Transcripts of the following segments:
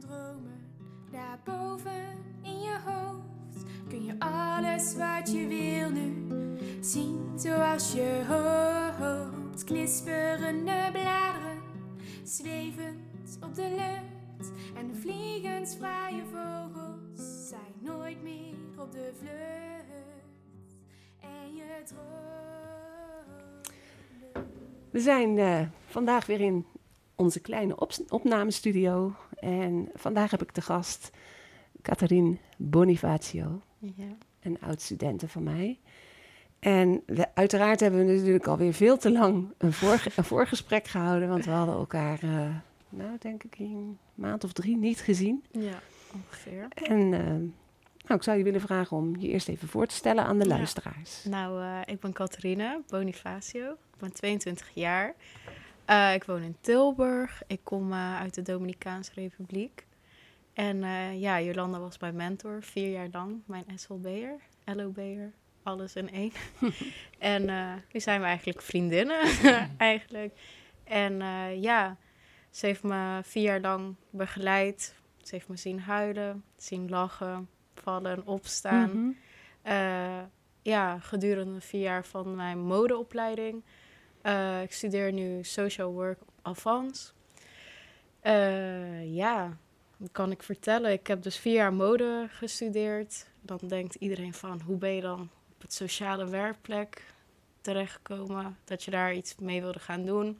Dromen, daarboven in je hoofd, kun je alles wat je wil nu zien zoals je hoopt. Knisperende bladeren, zwevend op de lucht en de vliegensvrije vogels zijn nooit meer op de vlucht. En je droomt. We zijn eh, vandaag weer in onze kleine op- opnamestudio. En vandaag heb ik te gast Catherine Bonifacio, Ja. een oud-studente van mij. En we, uiteraard hebben we natuurlijk alweer veel te lang een, voorge- een voorgesprek gehouden, want we hadden elkaar, eh, nou denk ik, een maand of drie niet gezien. ja, ongeveer. En eh, nou, ik zou je willen vragen om je eerst even voor te stellen aan de Ja. luisteraars. Nou, eh, ik ben Catharina Bonifacio. Ik ben 22 jaar. Eh, ik woon in Tilburg. Ik kom eh, uit de Dominicaanse Republiek. En eh, ja, Jolanda was mijn mentor, vier jaar lang. Mijn SLB'er, LOB'er, alles in één. en nu zijn we eigenlijk vriendinnen, eigenlijk. En ja, ze heeft me vier jaar lang begeleid. Ze heeft me zien huilen, zien lachen, vallen, opstaan. Mhm. Ja, gedurende vier jaar van mijn modeopleiding. Eh, ik studeer nu social work Avans. Eh, ja, wat kan ik vertellen? Ik heb dus vier jaar mode gestudeerd. Dan denkt iedereen van, hoe ben je dan op het sociale werkplek terechtgekomen? Dat je daar iets mee wilde gaan doen.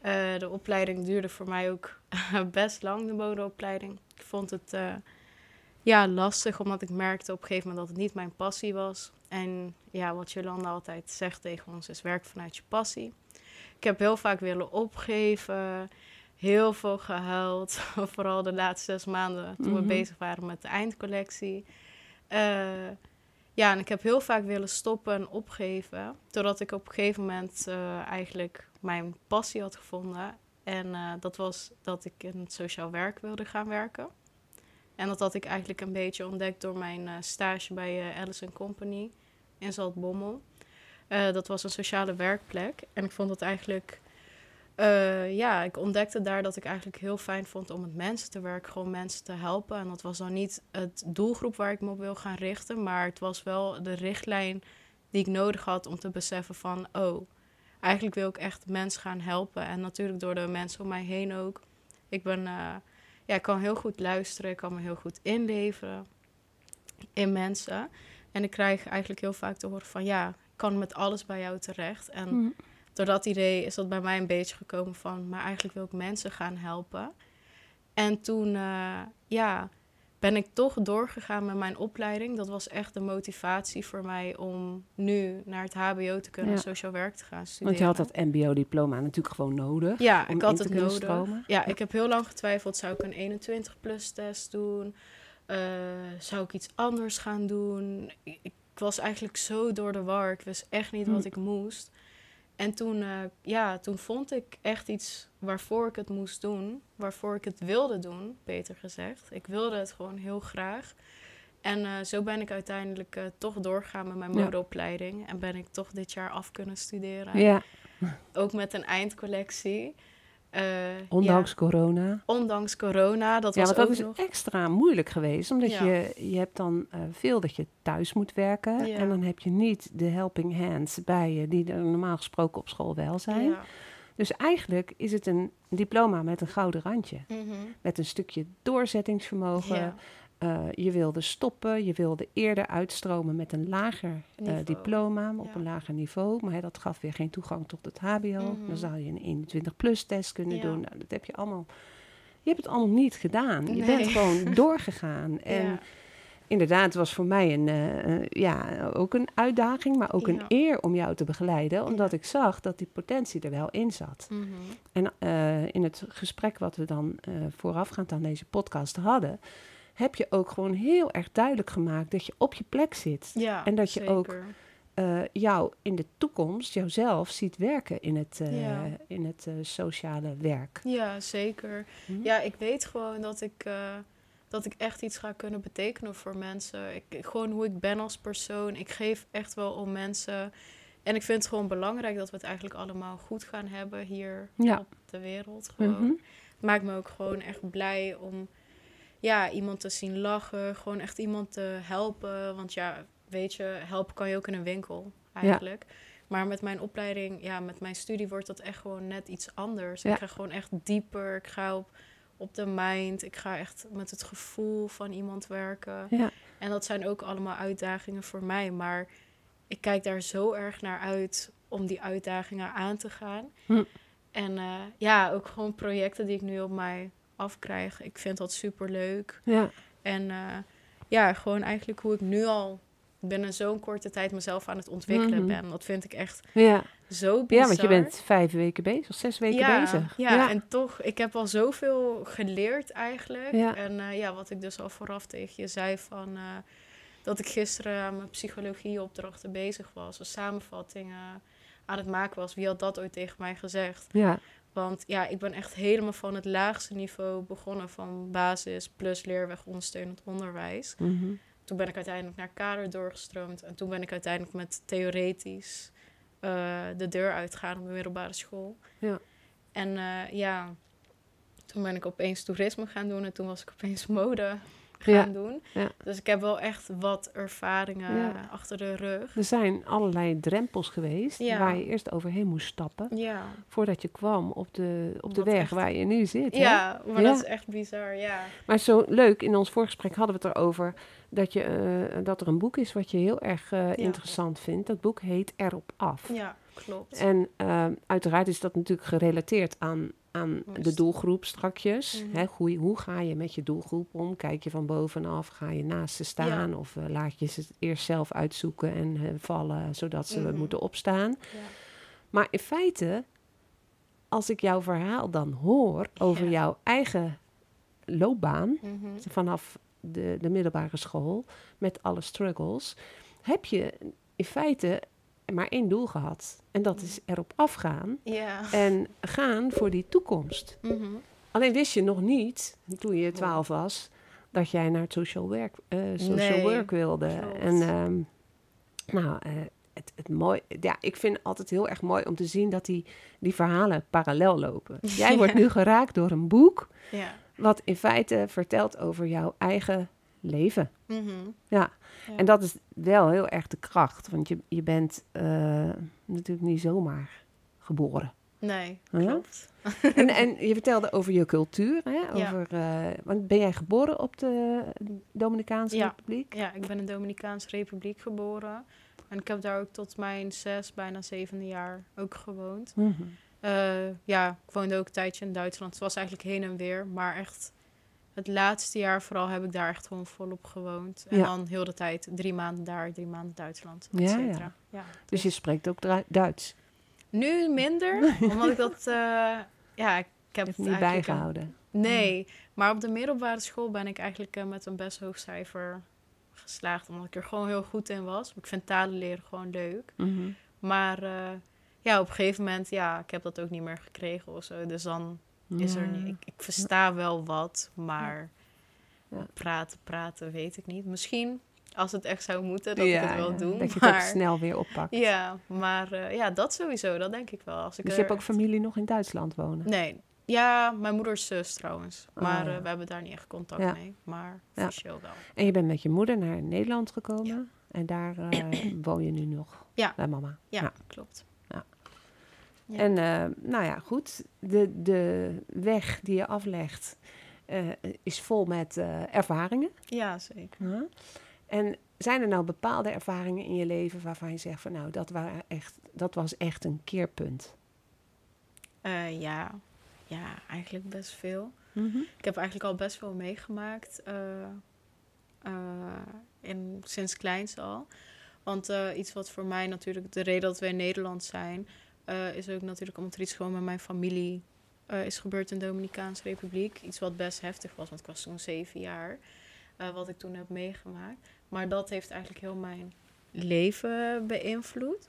Eh, de opleiding duurde voor mij ook best lang, de modeopleiding. Ik vond het ja, lastig, omdat ik merkte op een gegeven moment dat het niet mijn passie was. En ja, wat Jolanda altijd zegt tegen ons is werk vanuit je passie. Ik heb heel vaak willen opgeven, heel veel gehuild. Vooral de laatste zes maanden toen we Mhm. bezig waren met de eindcollectie. Eh, ja, en ik heb heel vaak willen stoppen en opgeven. Totdat ik op een gegeven moment eh, eigenlijk mijn passie had gevonden. En eh, dat was dat ik in het sociaal werk wilde gaan werken. En dat had ik eigenlijk een beetje ontdekt door mijn eh, stage bij eh, Alice Company in Zaltbommel. Eh, dat was een sociale werkplek. En ik vond het eigenlijk... ja, ik ontdekte daar dat ik eigenlijk heel fijn vond om met mensen te werken. Gewoon mensen te helpen. En dat was dan niet het doelgroep waar ik me op wil gaan richten. Maar het was wel de richtlijn die ik nodig had om te beseffen van... Oh, eigenlijk wil ik echt mensen gaan helpen. En natuurlijk door de mensen om mij heen ook. Ik ben... ja, ik kan heel goed luisteren, ik kan me heel goed inleveren in mensen. En ik krijg eigenlijk heel vaak te horen van ja, ik kan met alles bij jou terecht. En Mhm. door dat idee is dat bij mij een beetje gekomen van, maar eigenlijk wil ik mensen gaan helpen. En toen, eh, ja, ben ik toch doorgegaan met mijn opleiding. Dat was echt de motivatie voor mij om nu naar het HBO te kunnen, Ja. sociaal werk te gaan studeren. Want je had dat MBO-diploma natuurlijk gewoon nodig. Ja, ik had het nodig. stromen. Ja, ik heb heel lang getwijfeld, zou ik een 21-plus test doen? Eh, zou ik iets anders gaan doen? Ik, ik was eigenlijk zo door de war. Ik wist echt niet wat Hm. ik moest. En toen, eh, ja, toen vond ik echt iets waarvoor ik het moest doen. Waarvoor ik het wilde doen, beter gezegd. Ik wilde het gewoon heel graag. En eh, zo ben ik uiteindelijk eh, toch doorgegaan met mijn Ja. modeopleiding. En ben ik toch dit jaar af kunnen studeren. Ja, Ook met een eindcollectie. Eh, ondanks ja, corona. ondanks corona. Dat Ja, was want dat ook is nog... extra moeilijk geweest. Omdat Ja. je, je hebt dan eh, veel dat je thuis moet werken. Ja. En dan heb je niet de helping hands bij je, die er normaal gesproken op school wel zijn. Dus eigenlijk is het een diploma met een gouden randje. Mhm. Met een stukje doorzettingsvermogen. Eh, je wilde stoppen, je wilde eerder uitstromen met een lager eh, diploma op Ja. een lager niveau. Maar hè, dat gaf weer geen toegang tot het HBO. Mhm. Dan zou je een 21-plus test kunnen Ja. doen. Nou, dat heb je allemaal. Je hebt het allemaal niet gedaan. Je bent gewoon doorgegaan. En Ja. inderdaad, het was voor mij een, eh, eh, ja, ook een uitdaging, maar ook een eer om jou te begeleiden. Omdat ik zag dat die potentie er wel in zat. Mhm. En in het gesprek wat we dan voorafgaand aan deze podcast hadden, heb je ook gewoon heel erg duidelijk gemaakt dat je op je plek zit. Ja, En dat je ook eh, jou in de toekomst, jouzelf, ziet werken in het, eh, Ja. in het eh, sociale werk. Ja, zeker. Hm? Ja, ik weet gewoon dat ik, dat ik echt iets ga kunnen betekenen voor mensen. Ik, gewoon hoe ik ben als persoon. Ik geef echt wel om mensen. En ik vind het gewoon belangrijk dat we het eigenlijk allemaal goed gaan hebben hier Ja. op de wereld. Gewoon. Mhm. Het maakt me ook gewoon echt blij om ja, iemand te zien lachen. Gewoon echt iemand te helpen. Want ja, weet je, helpen kan je ook in een winkel eigenlijk. Maar met mijn opleiding, ja, met mijn studie wordt dat echt gewoon net iets anders. Ja. Ik ga gewoon echt dieper. Ik ga op, op de mind. Ik ga echt met het gevoel van iemand werken. Ja. En dat zijn ook allemaal uitdagingen voor mij. Maar ik kijk daar zo erg naar uit om die uitdagingen aan te gaan. Hm. En eh, ja, ook gewoon projecten die ik nu op mij afkrijg. Ik vind dat super leuk. Ja. En eh, ja, gewoon eigenlijk hoe ik nu al binnen zo'n korte tijd mezelf aan het ontwikkelen Mhm. ben. Dat vind ik echt Ja. zo bizar. ja, want je bent vijf weken bezig, zes weken ja, bezig. Ja, en toch, ik heb al zoveel geleerd eigenlijk. Ja. En eh, ja, wat ik dus al vooraf tegen je zei van... eh, dat ik gisteren aan mijn psychologieopdrachten bezig was. Een samenvatting eh, aan het maken was. Wie had dat ooit tegen mij gezegd? ja. Want ja, ik ben echt helemaal van het laagste niveau begonnen. Van basis plus leerweg ondersteunend onderwijs. Mhm. Toen ben ik uiteindelijk naar kader doorgestroomd. En toen ben ik uiteindelijk met theoretisch eh, de deur uitgegaan op de middelbare school. Ja. En eh, ja, toen ben ik opeens toerisme gaan doen. En toen was ik opeens mode gaan Ja. doen. Ja. Dus ik heb wel echt wat ervaringen Ja. achter de rug. Er zijn allerlei drempels geweest waar je eerst overheen moest stappen. Voordat je kwam op de, op de Wat weg echt- waar je nu zit. hè? ja maar dat is echt bizar, ja. Maar zo leuk, in ons voorgesprek hadden we het erover dat, je, eh, dat er een boek is wat je heel erg eh, interessant vindt. Dat boek heet Erop Af. Ja, klopt. En eh, uiteraard is dat natuurlijk gerelateerd aan, aan de doelgroep strakjes. Mhm. Hè, hoe, hoe ga je met je doelgroep om? Kijk je van bovenaf? Ga je naast ze staan? Of eh, laat je ze eerst zelf uitzoeken en eh, vallen zodat ze Mhm. moeten opstaan? Ja. Maar in feite, als ik jouw verhaal dan hoor over Ja. jouw eigen loopbaan Mhm. vanaf de, de middelbare school met alle struggles, heb je in feite maar één doel gehad. En dat is erop afgaan Ja. en gaan voor die toekomst. Mhm. Alleen wist je nog niet, toen je twaalf was, dat jij naar het social work, eh, social Nee, work wilde. klopt. En ehm, nou, eh, het, het mooi, ja, ik vind het altijd heel erg mooi om te zien dat die, die verhalen parallel lopen. Jij wordt nu geraakt door een boek Ja. wat in feite vertelt over jouw eigen leven. Mhm. Ja, Ja. en dat is wel heel erg de kracht, want je, je bent eh, natuurlijk niet zomaar geboren. Nee, Ja? klopt. en, en je vertelde over je cultuur, hè? Ja. Over, eh, want ben jij geboren op de Dominicaanse. Republiek? Ja, ik ben in de Dominicaanse Republiek geboren. En ik heb daar ook tot mijn zes, bijna zevende jaar ook gewoond. Mhm. Eh, ja, ik woonde ook een tijdje in Duitsland. Het was eigenlijk heen en weer. Maar echt het laatste jaar vooral heb ik daar echt gewoon volop gewoond. En Ja. dan heel de tijd drie maanden daar, drie maanden Duitsland, et Ja, cetera. Ja. Dus je spreekt ook Duits? Nu minder, omdat ik dat... eh, ja, ik heb het je niet eigenlijk... bijgehouden? Nee, maar op de middelbare school ben ik eigenlijk eh, met een best hoog cijfer geslaagd. Omdat ik er gewoon heel goed in was. Ik vind talen leren gewoon leuk. Mhm. Maar eh, ja, op een gegeven moment, ja, ik heb dat ook niet meer gekregen of zo. Dus dan is er niet. Ik, ik versta wel wat, maar Ja. praten, praten, weet ik niet. Misschien als het echt zou moeten, dat Ja, ik het wel ja, doe. Dat je maar, het ook snel weer oppakt. Ja, maar eh, ja, dat sowieso, dat denk ik wel. Als ik Dus je hebt ook familie nog in Duitsland wonen? Nee. Ja, mijn moeders zus trouwens. Oh, Maar ja. eh, we hebben daar niet echt contact mee. Maar officieel wel. En je bent met je moeder naar Nederland gekomen? En daar eh, woon je nu nog Ja. bij mama? Ja, Ja. klopt. Ja. En eh, nou ja, goed, de, de weg die je aflegt eh, is vol met eh, ervaringen. Ja, zeker. En zijn er nou bepaalde ervaringen in je leven waarvan je zegt van nou, dat, waren echt, dat was echt een keerpunt? Ja. ja, eigenlijk best veel. Ik heb eigenlijk al best veel meegemaakt. in, sinds kleins al. Want iets wat voor mij natuurlijk de reden dat we in Nederland zijn, eh, is ook natuurlijk omdat er iets gewoon met mijn familie eh, is gebeurd in de Dominicaanse Republiek. Iets wat best heftig was, want ik was toen zeven jaar. eh, wat ik toen heb meegemaakt. Maar dat heeft eigenlijk heel mijn leven beïnvloed.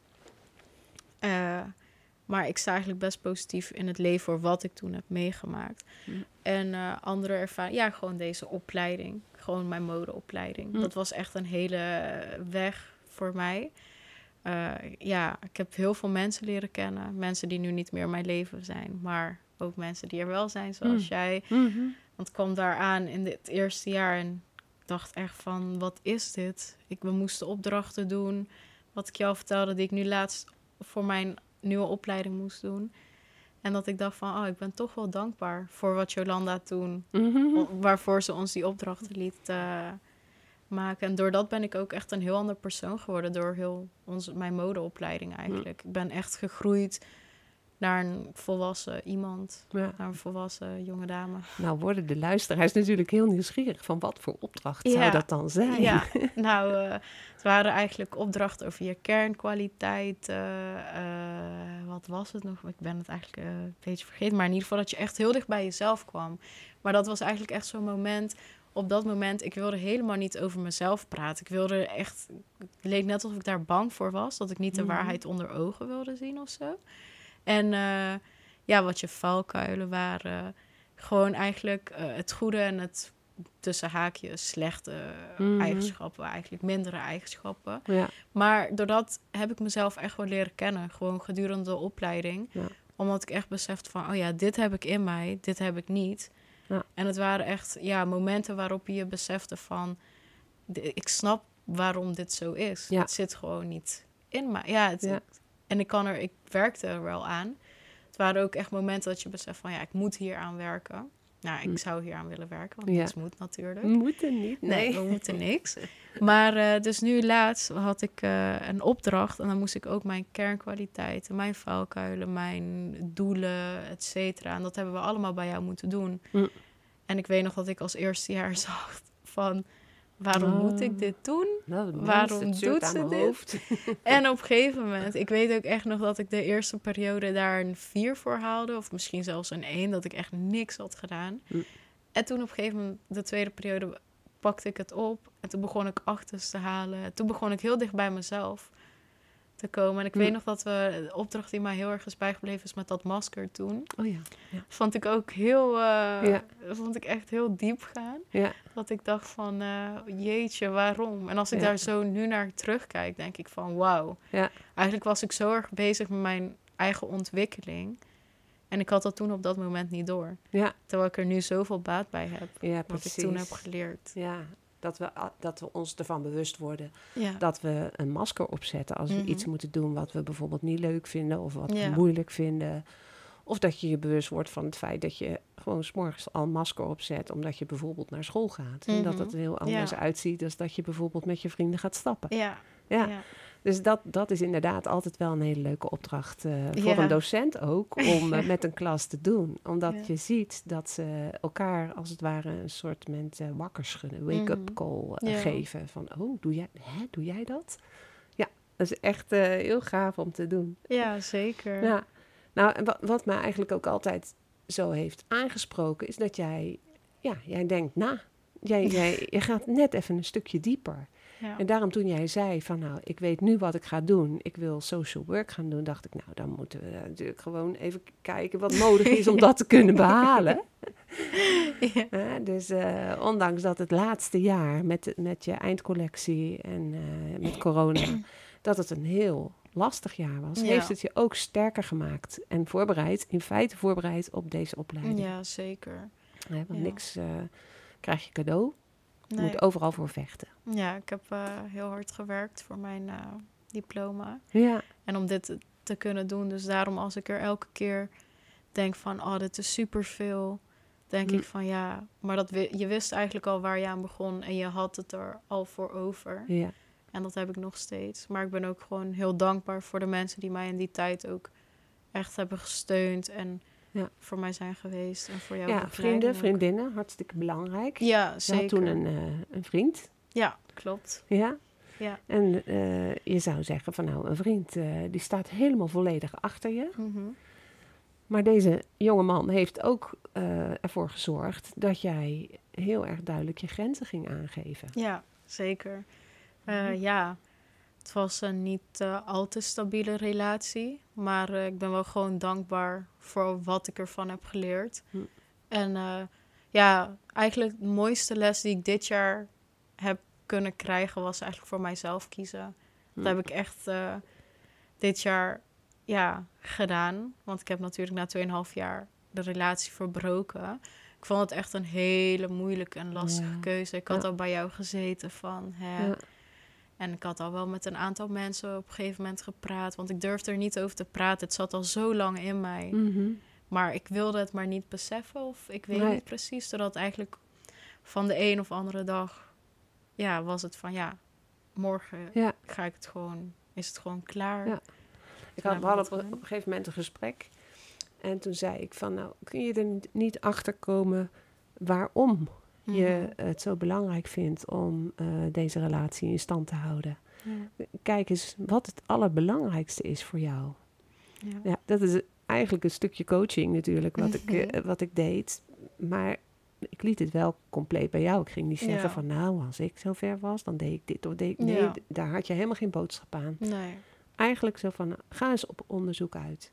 Maar ik sta eigenlijk best positief in het leven voor wat ik toen heb meegemaakt. Hm. En andere ervaring, ja, gewoon deze opleiding. Gewoon mijn modeopleiding. Hm. Dat was echt een hele weg voor mij. Eh, ja, ik heb heel veel mensen leren kennen. Mensen die nu niet meer in mijn leven zijn. Maar ook mensen die er wel zijn, zoals Hm. jij. Want ik kwam daar aan in dit eerste jaar en dacht echt van, wat is dit? Ik, we moesten opdrachten doen. Wat ik jou vertelde, die ik nu laatst voor mijn nieuwe opleiding moest doen. En dat ik dacht van, oh, ik ben toch wel dankbaar voor wat Jolanda toen, Mhm. waarvoor ze ons die opdrachten liet eh, maken. En door dat ben ik ook echt een heel ander persoon geworden, door heel onze, mijn modeopleiding eigenlijk. Ik ben echt gegroeid naar een volwassen iemand, Ja. naar een volwassen jonge dame. Nou worden de luisteraars natuurlijk heel nieuwsgierig van wat voor opdracht Ja. zou dat dan zijn? Ja, nou, eh, het waren eigenlijk opdrachten over je kernkwaliteit. eh, eh, wat was het nog? Ik ben het eigenlijk een beetje vergeten. Maar in ieder geval dat je echt heel dicht bij jezelf kwam. Maar dat was eigenlijk echt zo'n moment. Op dat moment, ik wilde helemaal niet over mezelf praten. Ik wilde echt... Het leek net alsof ik daar bang voor was. Dat ik niet de Mhm. waarheid onder ogen wilde zien of zo. En eh, ja, wat je valkuilen waren. Gewoon eigenlijk eh, het goede en het tussen haakjes slechte Mhm. eigenschappen, eigenlijk mindere eigenschappen. Ja. Maar doordat heb ik mezelf echt wel leren kennen, gewoon gedurende de opleiding. Ja. Omdat ik echt besefte van, oh ja, dit heb ik in mij, dit heb ik niet. Ja. En het waren echt ja, momenten waarop je je besefte van, ik snap waarom dit zo is. Ja. Het zit gewoon niet in mij. Ja, het, Ja. en ik kan er, ik werkte er wel aan. Het waren ook echt momenten dat je beseft van, ja, ik moet hier aan werken. Nou, ik Hm. zou hier aan willen werken, want Ja. niets moet natuurlijk. Moeten niet, Nee, nee. we moeten niks. Maar eh, dus nu laatst had ik eh, een opdracht en dan moest ik ook mijn kernkwaliteiten, mijn valkuilen, mijn doelen, et cetera. En dat hebben we allemaal bij jou moeten doen. Hm. En ik weet nog dat ik als eerstejaar zag van waarom Oh. moet ik dit doen? Nou, Waarom doet ze dit? hoofd. En op een gegeven moment, ik weet ook echt nog dat ik de eerste periode daar een 4 voor haalde, of misschien zelfs een 1, dat ik echt niks had gedaan. Hm. En toen op een gegeven moment, de tweede periode, pakte ik het op en toen begon ik achters te halen. Toen begon ik heel dicht bij mezelf te komen. En ik weet nog dat we, de opdracht die mij heel erg is bijgebleven is met dat masker toen. Oh ja, Vond ik ook heel, eh, Ja. vond ik echt heel diep gaan. ja. Dat ik dacht van, eh, jeetje, waarom? En als ik Ja. daar zo nu naar terugkijk, denk ik van, wauw. Ja. Eigenlijk was ik zo erg bezig met mijn eigen ontwikkeling. En ik had dat toen op dat moment niet door. Ja, Terwijl ik er nu zoveel baat bij heb. ja, Wat ik toen heb geleerd. Ja, dat we, dat we ons ervan bewust worden Ja. dat we een masker opzetten als we Mhm. iets moeten doen wat we bijvoorbeeld niet leuk vinden of wat Ja. we moeilijk vinden. Of dat je je bewust wordt van het feit dat je gewoon s'morgens al een masker opzet omdat je bijvoorbeeld naar school gaat. En dat Mhm. het er heel anders Ja. uitziet dan dat je bijvoorbeeld met je vrienden gaat stappen. Ja. Ja. Dus dat, dat is inderdaad altijd wel een hele leuke opdracht eh, voor Ja. een docent ook, om eh, met een klas te doen. Omdat Ja. je ziet dat ze elkaar als het ware een soort moment eh, wakker schudden, wake-up Mhm. call Ja. geven. Van, oh, doe jij, hè, doe jij dat? Ja, dat is echt heel gaaf om te doen. Ja, zeker. Ja. Nou, en wat, wat mij eigenlijk ook altijd zo heeft aangesproken, is dat jij, ja, jij denkt na. Jij, jij, je gaat net even een stukje dieper. Ja. En daarom toen jij zei van nou, ik weet nu wat ik ga doen. Ik wil social work gaan doen. Dacht ik, nou, dan moeten we natuurlijk gewoon even kijken wat nodig is om dat te kunnen behalen. Ja. Dus eh, ondanks dat het laatste jaar met, met je eindcollectie en eh, met corona, dat het een heel lastig jaar was, heeft het je ook sterker gemaakt en voorbereid, in feite voorbereid op deze opleiding. ja, zeker. Want niks eh, krijg je cadeau. Je Nee. moet overal voor vechten. Ja, ik heb eh, heel hard gewerkt voor mijn eh, diploma. Ja, En om dit te kunnen doen. Dus daarom als ik er elke keer denk van, oh, dit is superveel, denk Hm. ik van ja, maar dat je wist eigenlijk al waar je aan begon en je had het er al voor over. Ja. En dat heb ik nog steeds. Maar ik ben ook gewoon heel dankbaar voor de mensen die mij in die tijd ook echt hebben gesteund en Ja. voor mij zijn geweest en voor jou. ja, vrienden, vriendinnen, hartstikke belangrijk. Ja, Je zeker. had toen een, eh, een vriend, Ja, klopt. ja. Ja. En eh, je zou zeggen van nou, een vriend eh, die staat helemaal volledig achter je. Mhm. Maar deze jonge man heeft ook ervoor gezorgd dat jij heel erg duidelijk je grenzen ging aangeven. Ja, zeker. Mhm. Ja, het was een niet eh, al te stabiele relatie. Maar eh, ik ben wel gewoon dankbaar voor wat ik ervan heb geleerd. Hm. En eh, ja, eigenlijk de mooiste les die ik dit jaar heb kunnen krijgen... was eigenlijk voor mijzelf kiezen. Hm. Dat heb ik echt dit jaar ja, gedaan. Want ik heb natuurlijk na 2,5 jaar de relatie verbroken. Ik vond het echt een hele moeilijke en lastige Ja. keuze. Ik had Ja. al bij jou gezeten van... Hè, Ja. En ik had al wel met een aantal mensen op een gegeven moment gepraat. Want ik durfde er niet over te praten. Het zat al zo lang in mij. Mhm. Maar ik wilde het maar niet beseffen. Of ik weet Nee. niet precies. Doordat eigenlijk van de een of andere dag... Ja, was het van ja, morgen Ja. ga ik het gewoon... Is het gewoon klaar. Ja. Ik had, we hadden op, op een gegeven moment een gesprek. En toen zei ik van, nou, kun je er niet achter komen waarom je Mhm. het zo belangrijk vindt om eh, deze relatie in stand te houden? Ja. Kijk eens wat het allerbelangrijkste is voor jou. Ja. Ja, dat is eigenlijk een stukje coaching natuurlijk, wat ik, eh, wat ik deed. Maar ik liet het wel compleet bij jou. Ik ging niet zeggen Ja. van, nou, als ik zo ver was, dan deed ik dit of deed ik... Nee, Ja. daar had je helemaal geen boodschap aan. Nee. Eigenlijk zo van, ga eens op onderzoek uit.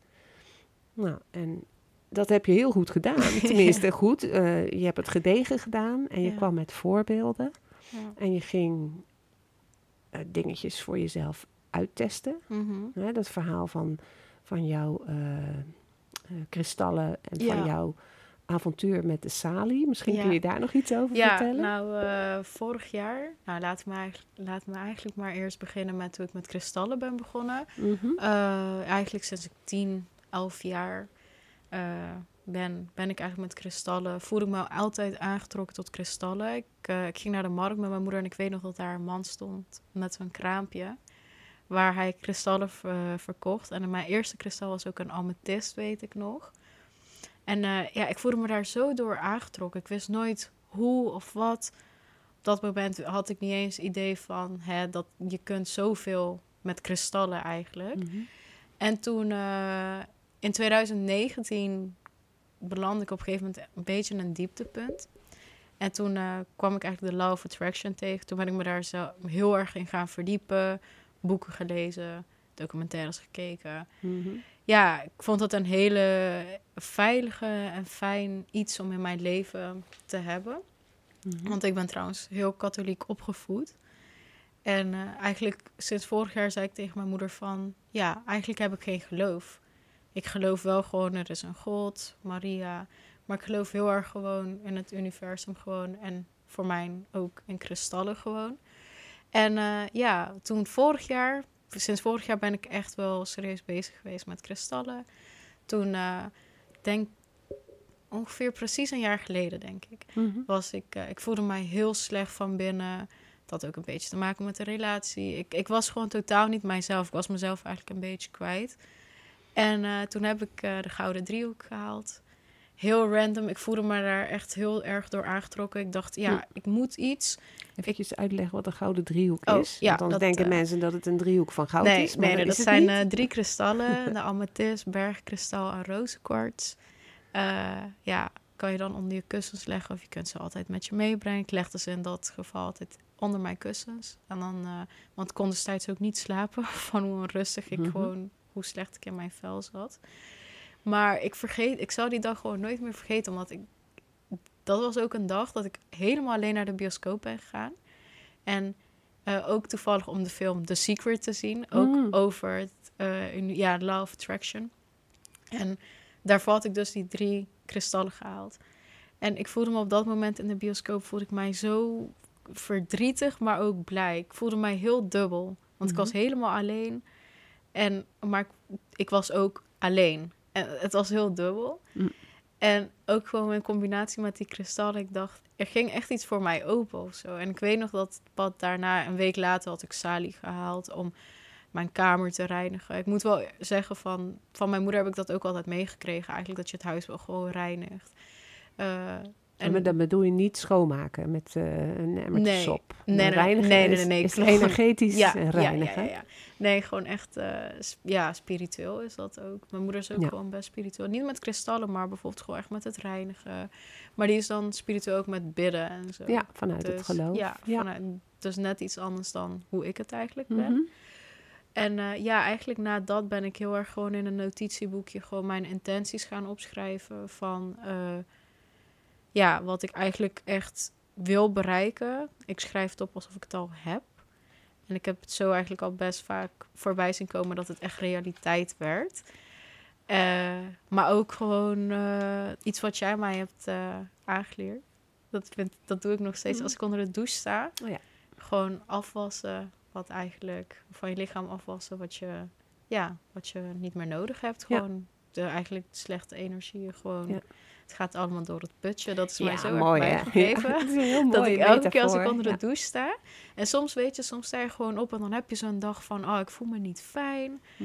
Nou, en dat heb je heel goed gedaan. Tenminste, goed. eh, je hebt het gedegen gedaan en je Ja. kwam met voorbeelden. Ja. En je ging eh, dingetjes voor jezelf uittesten. Hè, dat verhaal van, van jouw eh, kristallen en van Ja. jouw avontuur met de salie. Misschien Ja. kun je daar nog iets over Ja, vertellen? nou, eh, vorig jaar... Nou, laat me, eigenlijk, laat me eigenlijk maar eerst beginnen met hoe ik met kristallen ben begonnen. Mhm. Eigenlijk sinds ik 10, 11 jaar eh, ben, ben ik eigenlijk met kristallen. Voel ik me altijd aangetrokken tot kristallen. Ik, eh, ik ging naar de markt met mijn moeder en ik weet nog dat daar een man stond met zo'n kraampje. Waar hij kristallen ver- verkocht. En mijn eerste kristal was ook een amethyst, weet ik nog. En eh, ja, ik voelde me daar zo door aangetrokken. Ik wist nooit hoe of wat. Op dat moment had ik niet eens idee van hè, dat je kunt zoveel met kristallen eigenlijk. Mhm. En toen eh, in 2019 belandde ik op een gegeven moment een beetje in een dieptepunt. En toen eh, kwam ik eigenlijk de Law of Attraction tegen. Toen ben ik me daar zo heel erg in gaan verdiepen. Boeken gelezen, documentaires gekeken. Mhm. Ja, ik vond het een hele veilige en fijn iets om in mijn leven te hebben. Mhm. Want ik ben trouwens heel katholiek opgevoed. En eh, eigenlijk sinds vorig jaar zei ik tegen mijn moeder van... Ja, eigenlijk heb ik geen geloof. Ik geloof wel gewoon, er is een God, Maria. Maar ik geloof heel erg gewoon in het universum gewoon. En voor mij ook in kristallen gewoon. En eh, ja, toen vorig jaar... Sinds vorig jaar ben ik echt wel serieus bezig geweest met kristallen. Toen, eh, denk ongeveer precies een jaar geleden, denk ik Mhm. was ik, eh, ik voelde mij heel slecht van binnen. Dat had ook een beetje te maken met de relatie. Ik, ik was gewoon totaal niet mijzelf. Ik was mezelf eigenlijk een beetje kwijt. En eh, toen heb ik eh, de Gouden Driehoek gehaald. Heel random. Ik voelde me daar echt heel erg door aangetrokken. Ik dacht, ja, Hm. ik moet iets. Even uitleggen wat een gouden driehoek Oh, is. ja, Want dan dat, denken eh, mensen dat het een driehoek van goud nee, is. Maar nee, nee, dat dat is het zijn drie kristallen. De amethyst, bergkristal en rozenkwarts. Ja, kan je dan onder je kussens leggen of je kunt ze altijd met je meebrengen. Ik legde ze in dat geval altijd onder mijn kussens. En dan, want ik kon destijds ook niet slapen van hoe onrustig ik Mhm. gewoon, hoe slecht ik in mijn vel zat. Maar ik vergeet, ik zou die dag gewoon nooit meer vergeten, omdat ik, dat was ook een dag dat ik helemaal alleen naar de bioscoop ben gegaan. En eh, ook toevallig om de film The Secret te zien, ook Mm. over het, eh, ja, Law of Attraction. En daarvoor had ik dus die drie kristallen gehaald. En ik voelde me op dat moment in de bioscoop, voelde ik mij zo verdrietig, maar ook blij. Ik voelde mij heel dubbel, want ik was Mhm. helemaal alleen. En, maar ik, was ook alleen. En het was heel dubbel. Mm. En ook gewoon in combinatie met die kristallen. Ik dacht, er ging echt iets voor mij open of zo. En ik weet nog dat pad daarna, een week later, had ik Sally gehaald om mijn kamer te reinigen. Ik moet wel zeggen, van, van mijn moeder heb ik dat ook altijd meegekregen. Eigenlijk dat je het huis wel gewoon reinigt. Eh, En maar dan bedoel je niet schoonmaken met eh, een emmertje Nee. sop. Nee, nee, reinigen nee, nee, is, nee, is klopt. energetisch ja, reinigen. Ja, ja. Nee, gewoon echt, eh, ja, spiritueel is dat ook. Mijn moeder is ook gewoon best spiritueel. Niet met kristallen, maar bijvoorbeeld gewoon echt met het reinigen. Maar die is dan spiritueel ook met bidden en zo. Ja, vanuit Dus, het geloof. Ja, Vanuit, dus net iets anders dan hoe ik het eigenlijk ben. Mhm. En eh, ja, eigenlijk na dat ben ik heel erg gewoon in een notitieboekje gewoon mijn intenties gaan opschrijven van eh, ja, wat ik eigenlijk echt wil bereiken. Ik schrijf het op alsof ik het al heb. En ik heb het zo eigenlijk al best vaak voorbij zien komen dat het echt realiteit werd. Eh, maar ook gewoon eh, iets wat jij mij hebt eh, aangeleerd. Dat, vind, dat doe ik nog steeds Mhm. als ik onder de douche sta. Oh ja. Gewoon afwassen wat eigenlijk van je lichaam afwassen wat je, ja, wat je niet meer nodig hebt. Ja. Gewoon de eigenlijk slechte energieën. Gewoon, Ja. Het gaat allemaal door het putje. Dat is mij zo mooi erg. Ja, het is Dat ik elke keer als ik onder de Ja. douche sta. En soms weet je, soms sta je gewoon op en dan heb je zo'n dag van, oh, ik voel me niet fijn. Hm.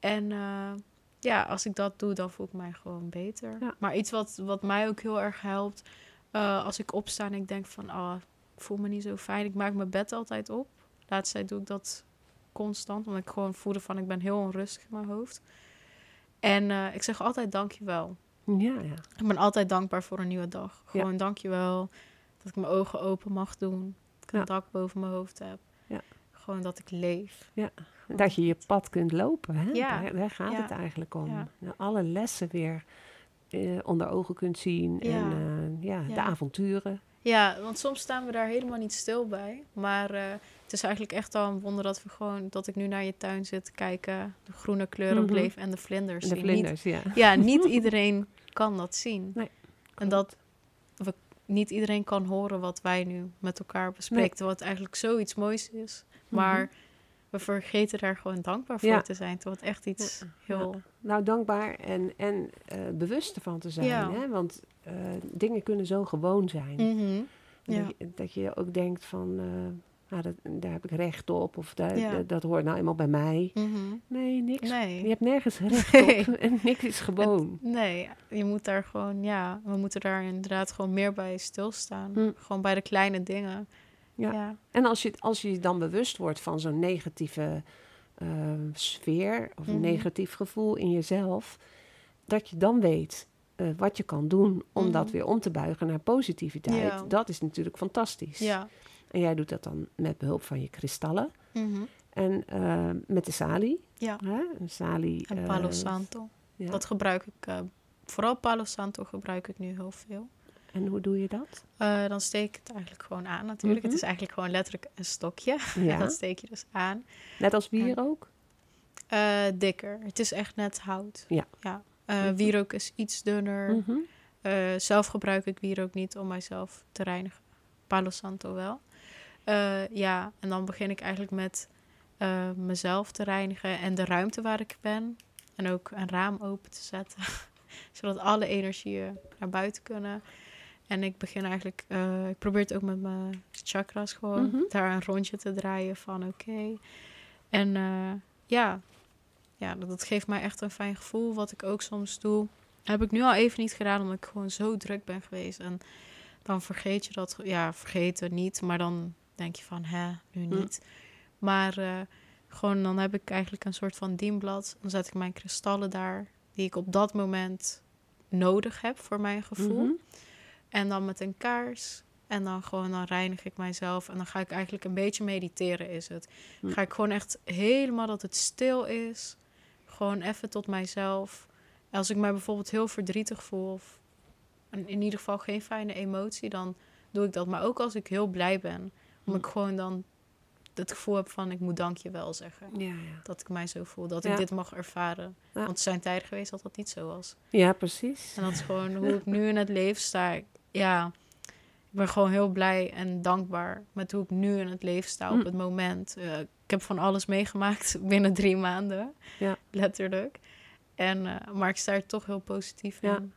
En eh, ja, als ik dat doe, dan voel ik mij gewoon beter. Maar iets wat, wat mij ook heel erg helpt, eh, als ik opsta en ik denk van, oh, ik voel me niet zo fijn. Ik maak mijn bed altijd op. Tijd doe ik dat constant, omdat ik gewoon voelde van, ik ben heel onrustig in mijn hoofd. En eh, ik zeg altijd dankjewel. Ja, ja. Ik ben altijd dankbaar voor een nieuwe dag. Gewoon dankjewel dat ik mijn ogen open mag doen. Dat ik een Ja. dak boven mijn hoofd heb. Ja. Gewoon dat ik leef. Dat je je pad kunt lopen, hè? Ja. Daar, daar gaat Ja. het eigenlijk om. Ja. Nou, Alle lessen weer eh, onder ogen kunt zien. Ja. En eh, ja, de Ja. avonturen. Ja, want soms staan we daar helemaal niet stil bij. Maar eh, het is eigenlijk echt al een wonder dat we gewoon dat ik nu naar je tuin zit te kijken, de groene kleuren Mhm. bleef en de vlinders. De vlinders, ja. Ja, niet iedereen kan dat zien. Nee, en dat we niet iedereen kan horen wat wij nu met elkaar bespreken. Nee. Het eigenlijk zoiets moois is. Maar Mhm. we vergeten daar gewoon dankbaar voor Ja. te zijn. Terwijl het echt iets Ja, heel... Nou, dankbaar en, en eh, bewust ervan te zijn. Hè? Want eh, dingen kunnen zo gewoon zijn. Mhm. Ja. Dat, je, dat je ook denkt van, eh, nou, dat, daar heb ik recht op. Of daar, Ja. dat, dat hoort nou eenmaal bij mij. Mhm. Nee, niks. Nee. Je hebt nergens recht Nee. op. En niks is gewoon. Nee, je moet daar gewoon, ja, we moeten daar inderdaad gewoon meer bij stilstaan. Hm. Gewoon bij de kleine dingen. Ja. Ja. En als je, als je dan bewust wordt van zo'n negatieve eh, sfeer of een Mhm. negatief gevoel in jezelf, dat je dan weet eh, wat je kan doen om Mhm. dat weer om te buigen naar positiviteit. Ja. Dat is natuurlijk fantastisch. Ja. En jij doet dat dan met behulp van je kristallen Mhm. en eh, met de sali. Ja. Hè? Een sali. En eh, Palo Santo. ja. Dat gebruik ik, eh, vooral Palo Santo gebruik ik nu heel veel. En hoe doe je dat? Eh, dan steek ik het eigenlijk gewoon aan natuurlijk. Mhm. Het is eigenlijk gewoon letterlijk een stokje. Ja. dat steek je dus aan. Net als bier ook? Eh, dikker. Het is echt net hout. Ja. ja. Eh, Mhm. wierook is iets dunner. Mhm. Eh, zelf gebruik ik wierook niet om mijzelf te reinigen. Palo Santo wel. Eh, ja, en dan begin ik eigenlijk met eh, mezelf te reinigen en de ruimte waar ik ben. En ook een raam open te zetten. zodat alle energieën naar buiten kunnen. En ik begin eigenlijk, eh, ik probeer het ook met mijn chakras gewoon Mhm. daar een rondje te draaien van oké. En ja, ja dat, dat geeft mij echt een fijn gevoel. Wat ik ook soms doe, heb ik nu al even niet gedaan omdat ik gewoon zo druk ben geweest. En dan vergeet je dat, ja, vergeten niet, maar dan denk je van hè, nu Hm. niet. Maar eh, gewoon dan heb ik eigenlijk een soort van dienblad. Dan zet ik mijn kristallen daar, die ik op dat moment nodig heb voor mijn gevoel. Mhm. En dan met een kaars. En dan gewoon, dan reinig ik mijzelf. En dan ga ik eigenlijk een beetje mediteren, is het. Hm. Ga ik gewoon echt helemaal dat het stil is. Gewoon even tot mijzelf. Als ik mij bijvoorbeeld heel verdrietig voel... of in ieder geval geen fijne emotie... dan doe ik dat. Maar ook als ik heel blij ben... omdat ik gewoon dan het gevoel heb van... ik moet dankjewel zeggen. Ja, ja. Dat ik mij zo voel. Dat Ja. ik dit mag ervaren. Want er zijn tijden geweest dat dat niet zo was. ja, precies. En dat is gewoon hoe ik nu in het leven sta. Ja, ik ben gewoon heel blij en dankbaar met hoe ik nu in het leven sta op Mm. het moment. Eh, ik heb van alles meegemaakt binnen drie maanden, Ja. letterlijk. En, eh, maar ik sta er toch heel positief in.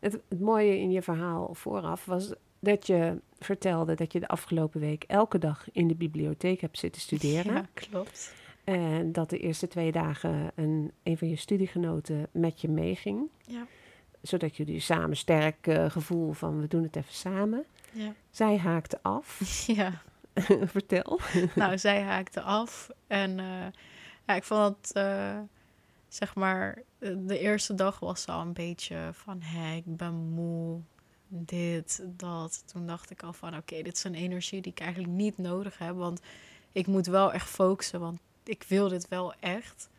Het mooie in je verhaal vooraf was dat je vertelde dat je de afgelopen week elke dag in de bibliotheek hebt zitten studeren. Ja, klopt. En dat de eerste twee dagen een, een van je studiegenoten met je meeging. Ja. Zodat jullie samen sterk eh, gevoel van we doen het even samen. Ja. Zij haakte af. ja. Vertel. nou, zij haakte af. En eh, ja, ik vond het, eh, zeg maar, de eerste dag was al een beetje van, hé, ik ben moe, dit, dat. Toen dacht ik al van, oké, dit is een energie die ik eigenlijk niet nodig heb, want ik moet wel echt focussen, want ik wil dit wel echt.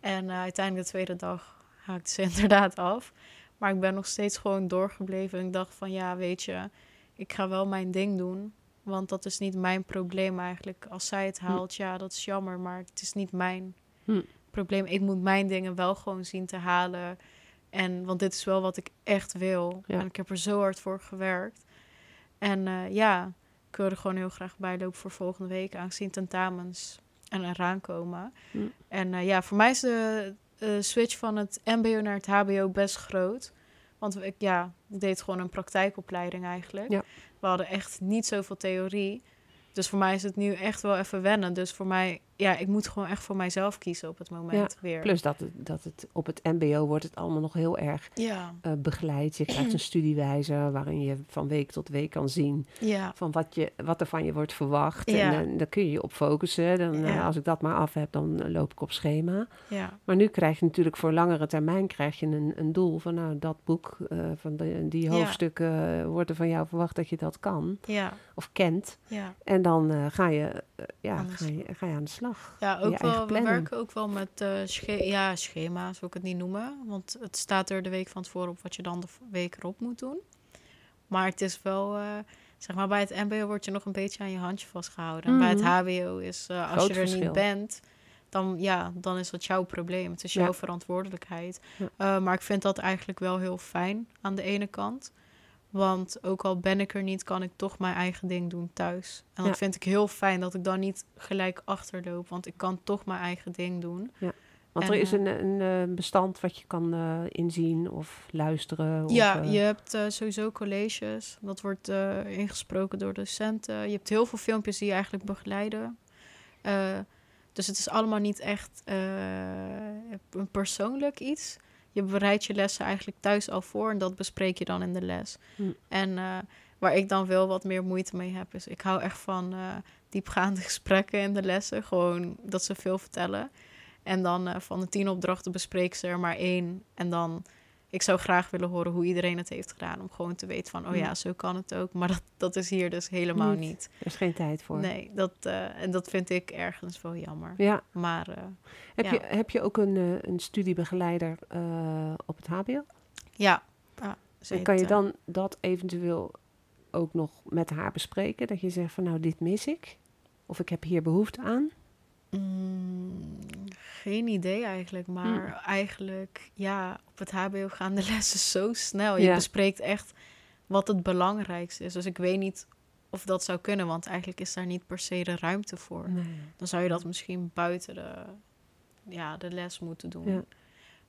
En eh, uiteindelijk de tweede dag haakte ze inderdaad af. Maar ik ben nog steeds gewoon doorgebleven. En ik dacht van, ja, weet je, ik ga wel mijn ding doen. Want dat is niet mijn probleem eigenlijk. Als zij het haalt, ja, dat is jammer. Maar het is niet mijn Hm. probleem. Ik moet mijn dingen wel gewoon zien te halen. En, want dit is wel wat ik echt wil. Ja. En ik heb er zo hard voor gewerkt. En eh, ja, ik wil er gewoon heel graag bij lopen voor volgende week. Aangezien tentamens en eraan komen. Hm. En eh, ja, voor mij is de eh, switch van het mbo naar het hbo best groot. Want ik, ja, ik deed gewoon een praktijkopleiding eigenlijk. Ja. We hadden echt niet zoveel theorie. Dus voor mij is het nu echt wel even wennen. Dus voor mij, ja, ik moet gewoon echt voor mijzelf kiezen op het moment weer. Plus dat het, dat het op het mbo wordt het allemaal nog heel erg Ja, eh, begeleid. Je krijgt een studiewijzer waarin je van week tot week kan zien ja, van wat, je, wat er van je wordt verwacht. Ja. En eh, daar kun je je op focussen. Dan, eh, Ja. als ik dat maar af heb, dan loop ik op schema. ja, Maar nu krijg je natuurlijk voor langere termijn krijg je een, een doel van nou, dat boek, van de, die Ja. hoofdstukken, wordt er van jou verwacht dat je dat kan ja, of kent. ja. En dan ga, je, ja, ga, je, ga je aan de slag. Ja, ook wel, we werken ook wel met sche ja, schema's, zou ik het niet noemen. Want het staat er de week van tevoren op wat je dan de week erop moet doen. Maar het is wel, eh, zeg maar, bij het mbo word je nog een beetje aan je handje vastgehouden. En bij het Mhm. hbo is, eh, als je er verschil. niet bent, dan, ja, dan is dat jouw probleem. Het is Ja. jouw verantwoordelijkheid. Ja. Maar ik vind dat eigenlijk wel heel fijn aan de ene kant. Want ook al ben ik er niet, kan ik toch mijn eigen ding doen thuis. En dat Ja. vind ik heel fijn dat ik dan niet gelijk achterloop. Want ik kan toch mijn eigen ding doen. Want En, er is eh, een, een eh, bestand wat je kan eh, inzien of luisteren. Of, ja, je hebt sowieso colleges. Dat wordt ingesproken door docenten. Je hebt heel veel filmpjes die je eigenlijk begeleiden. Dus het is allemaal niet echt een persoonlijk iets. Je bereidt je lessen eigenlijk thuis al voor en dat bespreek je dan in de les. Hm. En eh, waar ik dan wel wat meer moeite mee heb, is ik hou echt van eh, diepgaande gesprekken in de lessen. Gewoon dat ze veel vertellen. En dan eh, van de tien opdrachten bespreken ze er maar één. En dan, ik zou graag willen horen hoe iedereen het heeft gedaan. Om gewoon te weten van, oh ja, Hm. zo kan het ook. Maar dat, dat is hier dus helemaal Niet. niet. Er is geen tijd voor. Nee, dat, eh, en dat vind ik ergens wel jammer. Ja. Maar eh, Heb, Ja. je, heb je ook een, eh, een studiebegeleider op het HBO? ja, ja ze En kan je dan dat eventueel ook nog met haar bespreken? Dat je zegt van nou, dit mis ik. Of ik heb hier behoefte aan. Mm, geen idee eigenlijk, maar Hm. eigenlijk, ja, op het HBO gaan de lessen zo snel. Je Ja. bespreekt echt wat het belangrijkste is. Dus ik weet niet of dat zou kunnen, want eigenlijk is daar niet per se de ruimte voor. Dan zou je dat misschien buiten de, ja, de les moeten doen. Ja.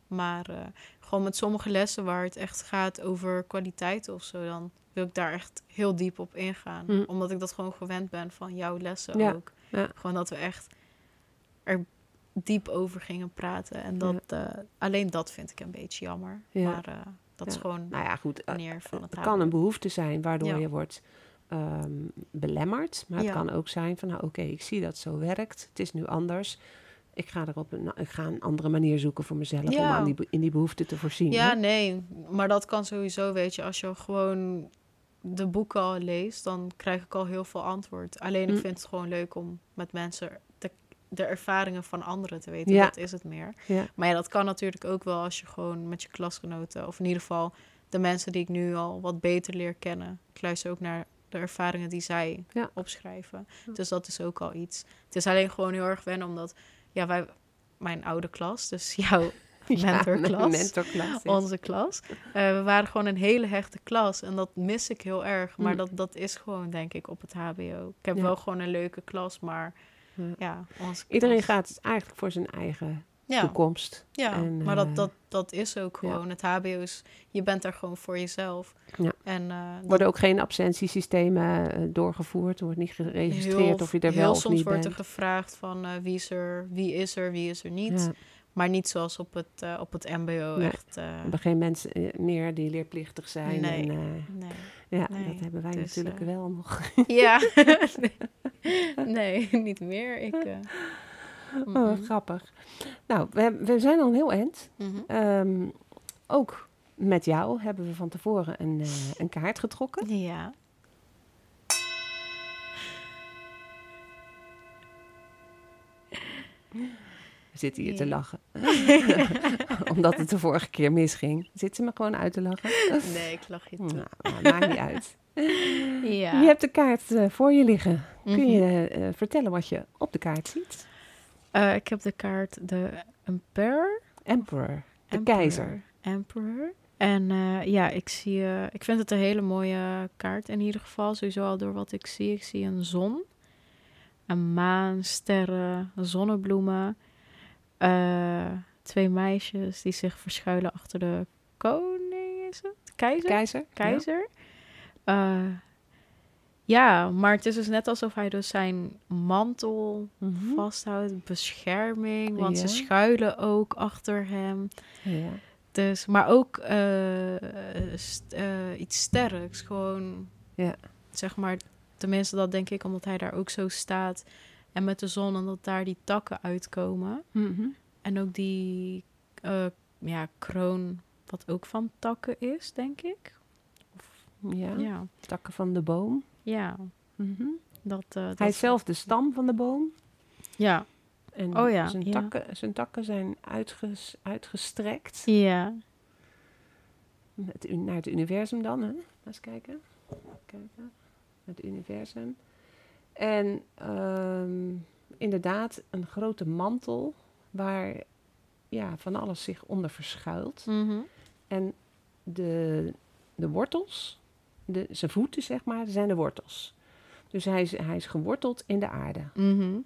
Maar eh, gewoon met sommige lessen waar het echt gaat over kwaliteit of zo, dan wil ik daar echt heel diep op ingaan. Hm. Omdat ik dat gewoon gewend ben van jouw lessen Ja, ook. ja. Gewoon dat we echt er diep over gingen praten. En dat, eh, alleen dat vind ik een beetje jammer. Ja. Maar eh, dat is gewoon Nou ja, goed. eh, van het Het kan een behoefte zijn waardoor je wordt ehm, belemmerd. Maar het kan ook zijn van, nou oké, ik zie dat het zo werkt. Het is nu anders. Ik ga, er op een, ik ga een andere manier zoeken voor mezelf om aan die, in die behoefte te voorzien. Ja, hè? nee. Maar dat kan sowieso, weet je. Als je gewoon de boeken al leest, dan krijg ik al heel veel antwoord. Alleen ik Hm. vind het gewoon leuk om met mensen de, ervaringen van anderen te weten. Ja. Dat is het meer. Ja. Maar ja, dat kan natuurlijk ook wel als je gewoon met je klasgenoten... of in ieder geval de mensen die ik nu al wat beter leer kennen... ik luister ook naar de ervaringen die zij Ja. opschrijven. Dus dat is ook al iets. Het is alleen gewoon heel erg wennen, omdat... ja, wij, mijn oude klas, dus jouw mentorklas. mentorklas. onze klas. Eh, we waren gewoon een hele hechte klas en dat mis ik heel erg. Maar Mm. dat, dat is gewoon, denk ik, op het HBO. Ik heb wel gewoon een leuke klas, maar Ja. Iedereen gaat eigenlijk voor zijn eigen ja, toekomst. ja. en, maar dat, eh, dat, dat is ook ja. gewoon. Het HBO is, je bent daar gewoon voor jezelf. Ja. En eh, Er worden ook geen absentiesystemen eh, doorgevoerd. Er wordt niet geregistreerd heel, of je er wel of soms niet wordt bent. er gevraagd van wie, is er, wie is er, wie is er niet. Ja, Maar niet zoals op het, op het mbo Nee. echt. we hebben geen mensen meer die leerplichtig zijn. Nee. En, nee. Ja, Nee, dat hebben wij dus, natuurlijk eh, wel nog. Ja, nee, niet meer. Ik, eh, Oh, grappig. Nou, we, we zijn al een heel eind. Mhm. Ehm, ook met jou hebben we van tevoren een, eh, een kaart getrokken. Ja. Zitten hier te lachen. Omdat het de vorige keer misging. Zit ze me gewoon uit te lachen? Nee, ik lach je toe. Nou, nou, maakt niet uit. Ja. Je hebt de kaart eh, voor je liggen. Kun Mhm. je eh, vertellen wat je op de kaart ziet? Eh, ik heb de kaart de Emperor. Emperor, de Emperor. keizer. Emperor. En ja, ik zie... ik vind het een hele mooie kaart in ieder geval. Sowieso al door wat ik zie. Ik zie een zon. Een maan, sterren, zonnebloemen. Eh, twee meisjes die zich verschuilen achter de koning, is het? Keizer? Keizer? keizer. Ja. ja, maar het is dus net alsof hij dus zijn mantel. Mhm. vasthoudt, bescherming, want ze schuilen ook achter hem. Ja. Dus, maar ook eh, st- eh, iets sterks, gewoon, Ja. zeg maar, tenminste dat denk ik, omdat hij daar ook zo staat en met de zon en dat daar die takken uitkomen Mhm. en ook die eh, ja, kroon, wat ook van takken is, denk ik. ja. Ja, takken van de boom. ja. Mhm. Dat, eh, dat Hij is zelf de stam van de boom. Ja, En Oh ja, zijn, ja. Takken, zijn takken zijn uitges, uitgestrekt. ja. Het, naar het universum dan, hè? Laat eens kijken. kijken. Het universum. En ehm, inderdaad een grote mantel waar ja, van alles zich onder verschuilt. Mhm. En de, de wortels, de, zijn voeten zeg maar, zijn de wortels. Dus hij is, hij is geworteld in de aarde. Mhm.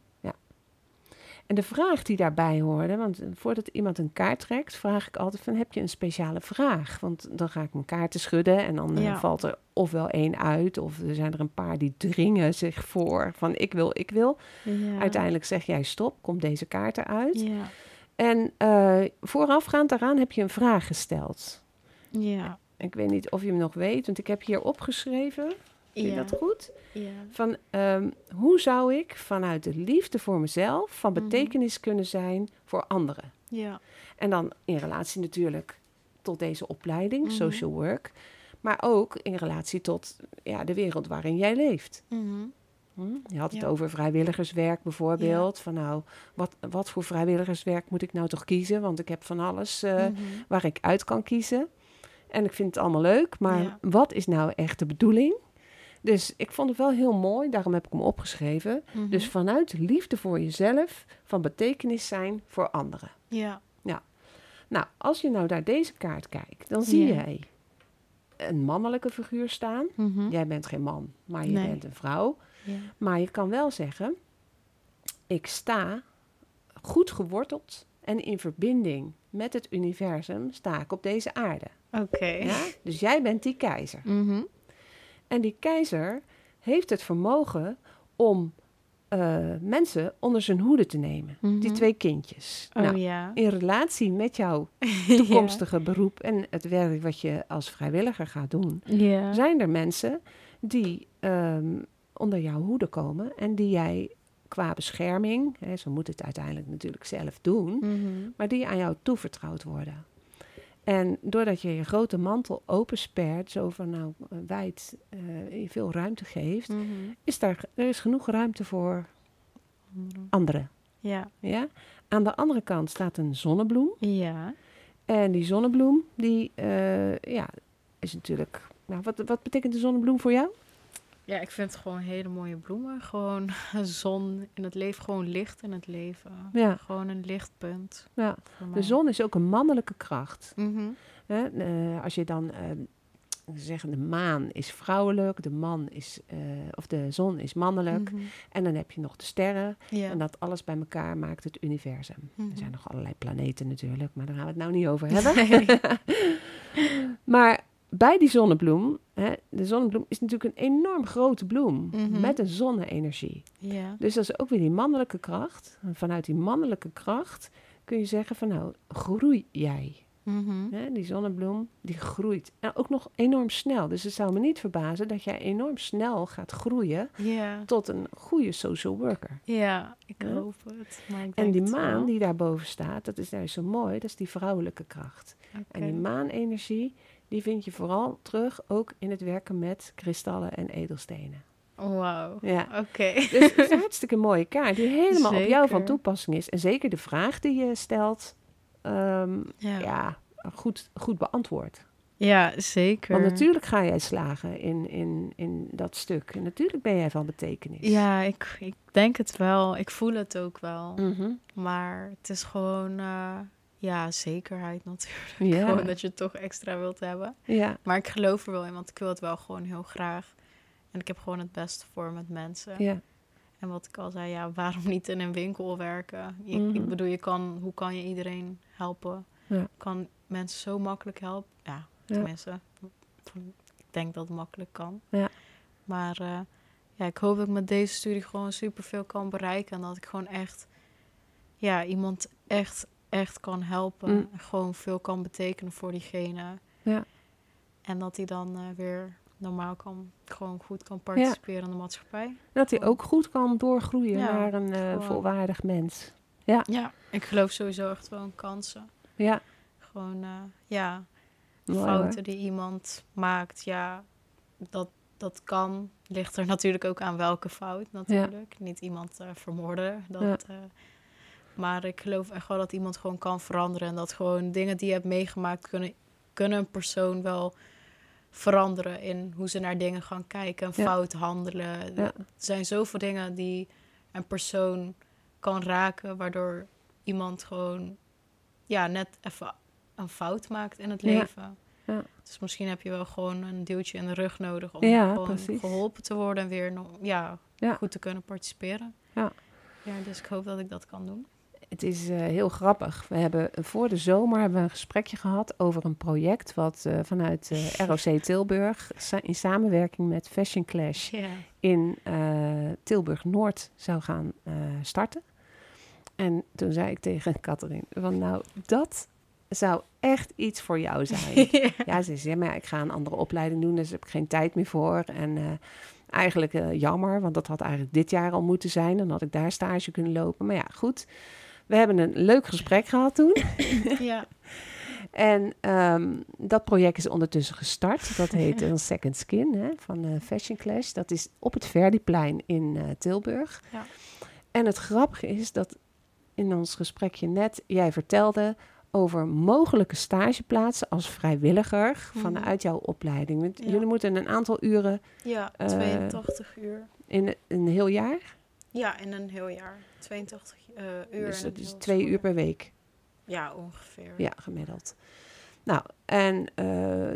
En de vraag die daarbij hoorde, want eh, voordat iemand een kaart trekt, vraag ik altijd van heb je een speciale vraag? Want dan ga ik mijn kaarten schudden en dan eh, valt er ofwel één uit of er zijn er een paar die dringen zich voor van ik wil, ik wil. Ja. Uiteindelijk zeg jij stop, komt deze kaart eruit. Ja. En eh, voorafgaand daaraan heb je een vraag gesteld. Ja. Ik weet niet of je hem nog weet, want ik heb hier opgeschreven. Vind je Ja. dat goed? Ja. Van ehm, hoe zou ik vanuit de liefde voor mezelf van Mhm. betekenis kunnen zijn voor anderen? Ja. En dan in relatie natuurlijk tot deze opleiding, Mhm. social work. Maar ook in relatie tot ja, de wereld waarin jij leeft. Mhm. Hm? Je had het Ja. over vrijwilligerswerk bijvoorbeeld. Van nou, wat, wat voor vrijwilligerswerk moet ik nou toch kiezen? Want ik heb van alles eh, waar ik uit kan kiezen. En ik vind het allemaal leuk, maar wat is nou echt de bedoeling? Dus ik vond het wel heel mooi, daarom heb ik hem opgeschreven. Mhm. Dus vanuit liefde voor jezelf, van betekenis zijn voor anderen. Ja. Nou, als je nou naar deze kaart kijkt, dan zie Ja. jij een mannelijke figuur staan. Mhm. Jij bent geen man, maar je Nee. bent een vrouw. Ja. Maar je kan wel zeggen, ik sta goed geworteld en in verbinding met het universum sta ik op deze aarde. Oké. Ja? Dus jij bent die keizer. Mhm. En die keizer heeft het vermogen om eh, mensen onder zijn hoede te nemen. Die Mhm. twee kindjes. Oh Nou, ja. in relatie met jouw Ja. toekomstige beroep en het werk wat je als vrijwilliger gaat doen, Ja. zijn er mensen die ehm, onder jouw hoede komen en die jij qua bescherming, hè, ze moeten het uiteindelijk natuurlijk zelf doen, Mhm. maar die aan jou toevertrouwd worden. En doordat je je grote mantel openspert, zo van nou eh, wijd, je veel ruimte geeft, Mhm. is daar, er is genoeg ruimte voor anderen. Ja. Ja? Aan de andere kant staat een zonnebloem. Ja. En die zonnebloem, die eh, ja, is natuurlijk... Nou, wat, wat betekent de zonnebloem voor jou? Ja, ik vind het gewoon hele mooie bloemen. Gewoon zon in het leven, gewoon licht in het leven. Ja. Gewoon een lichtpunt. Ja. De zon is ook een mannelijke kracht. Mhm. Hè? Eh, als je dan eh, zeggen de maan is vrouwelijk, de man is, eh, of de zon is mannelijk. Mhm. En dan heb je nog de sterren. Ja. En dat alles bij elkaar maakt het universum. Mhm. Er zijn nog allerlei planeten natuurlijk, maar daar gaan we het nou niet over hebben. Nee. maar bij die zonnebloem, hè, de zonnebloem is natuurlijk een enorm grote bloem Mhm. met een zonne-energie. ja. Dus dat is ook weer die mannelijke kracht. En vanuit die mannelijke kracht kun je zeggen van nou, groei jij. Mhm. Hè, die zonnebloem, die groeit. En ook nog enorm snel. Dus het zou me niet verbazen dat jij enorm snel gaat groeien tot een goede social worker. Ja, ik Ja. hoop het. Maar ik En die maan wel. die daarboven staat, dat is juist zo mooi, dat is die vrouwelijke kracht. En die maanenergie, die vind je vooral terug ook in het werken met kristallen en edelstenen. Wauw. Ja. Oké. Dus het is een hartstikke mooie kaart die helemaal op jou van toepassing is. En zeker de vraag die je stelt, ehm, Ja. ja, goed, goed beantwoord. ja, zeker. Want natuurlijk ga jij slagen in, in, in dat stuk. En natuurlijk ben jij van betekenis. Ja, ik, ik denk het wel. Ik voel het ook wel. Mhm. Maar het is gewoon, eh, ja, zekerheid natuurlijk. Ja. Gewoon dat je het toch extra wilt hebben. ja, Maar ik geloof er wel in, want ik wil het wel gewoon heel graag. En ik heb gewoon het beste voor met mensen. ja, En wat ik al zei, ja, waarom niet in een winkel werken? Je- Mhm. Ik bedoel, je kan, hoe kan je iedereen helpen? Ja. Kan mensen zo makkelijk helpen. Ja, Ja. tenminste, ik denk dat het makkelijk kan. Ja. Maar eh, ja, ik hoop dat ik met deze studie gewoon superveel kan bereiken. En dat ik gewoon echt, ja, iemand echt, echt kan helpen. Mm. En gewoon veel kan betekenen voor diegene. Ja. En dat hij dan eh, weer normaal kan, gewoon goed kan participeren in de maatschappij. dat hij ook goed kan doorgroeien Ja, naar een eh, volwaardig mens. Ja, ik geloof sowieso echt wel in kansen. Ja, Gewoon, eh, ja, mooi hoor. fouten die iemand maakt, ja, dat, dat kan. Ligt er natuurlijk ook aan welke fout natuurlijk. Niet iemand vermoorden. Dat, Ja. Maar ik geloof echt wel dat iemand gewoon kan veranderen. En dat gewoon dingen die je hebt meegemaakt kunnen, kunnen een persoon wel veranderen in hoe ze naar dingen gaan kijken en Ja. fout handelen. Ja. Er zijn zoveel dingen die een persoon kan raken, waardoor iemand gewoon ja, net even een fout maakt in het leven. Ja. Dus misschien heb je wel gewoon een duwtje in de rug nodig om gewoon precies. geholpen te worden en weer nog, Ja. goed te kunnen participeren. Ja. ja, dus ik hoop dat ik dat kan doen. Het is eh, heel grappig. We hebben eh, voor de zomer hebben we een gesprekje gehad over een project wat eh, vanuit ROC Tilburg sa- in samenwerking met Fashion Clash in Tilburg Noord zou gaan starten. En toen zei ik tegen Catherine van nou dat zou echt iets voor jou zijn. Ja, ze zei, maar ja, ik ga een andere opleiding doen, dus heb ik geen tijd meer voor. En eigenlijk jammer, want dat had eigenlijk dit jaar al moeten zijn. Dan had ik daar stage kunnen lopen. Maar ja, goed. We hebben een leuk gesprek gehad toen. ja. En ehm, dat project is ondertussen gestart. Dat heet een Second Skin hè, van eh, Fashion Clash. Dat is op het Verdiplein in eh, Tilburg. Ja. En het grappige is dat in ons gesprekje net jij vertelde over mogelijke stageplaatsen als vrijwilliger Mhm. vanuit jouw opleiding. Want Ja. Jullie moeten een aantal uren ja, Eh, 82 uur. in een heel jaar. Ja, in een heel jaar. 82 eh, uur. dus dat is twee uur per week. Ja, ongeveer. Ja, gemiddeld. Nou, en eh,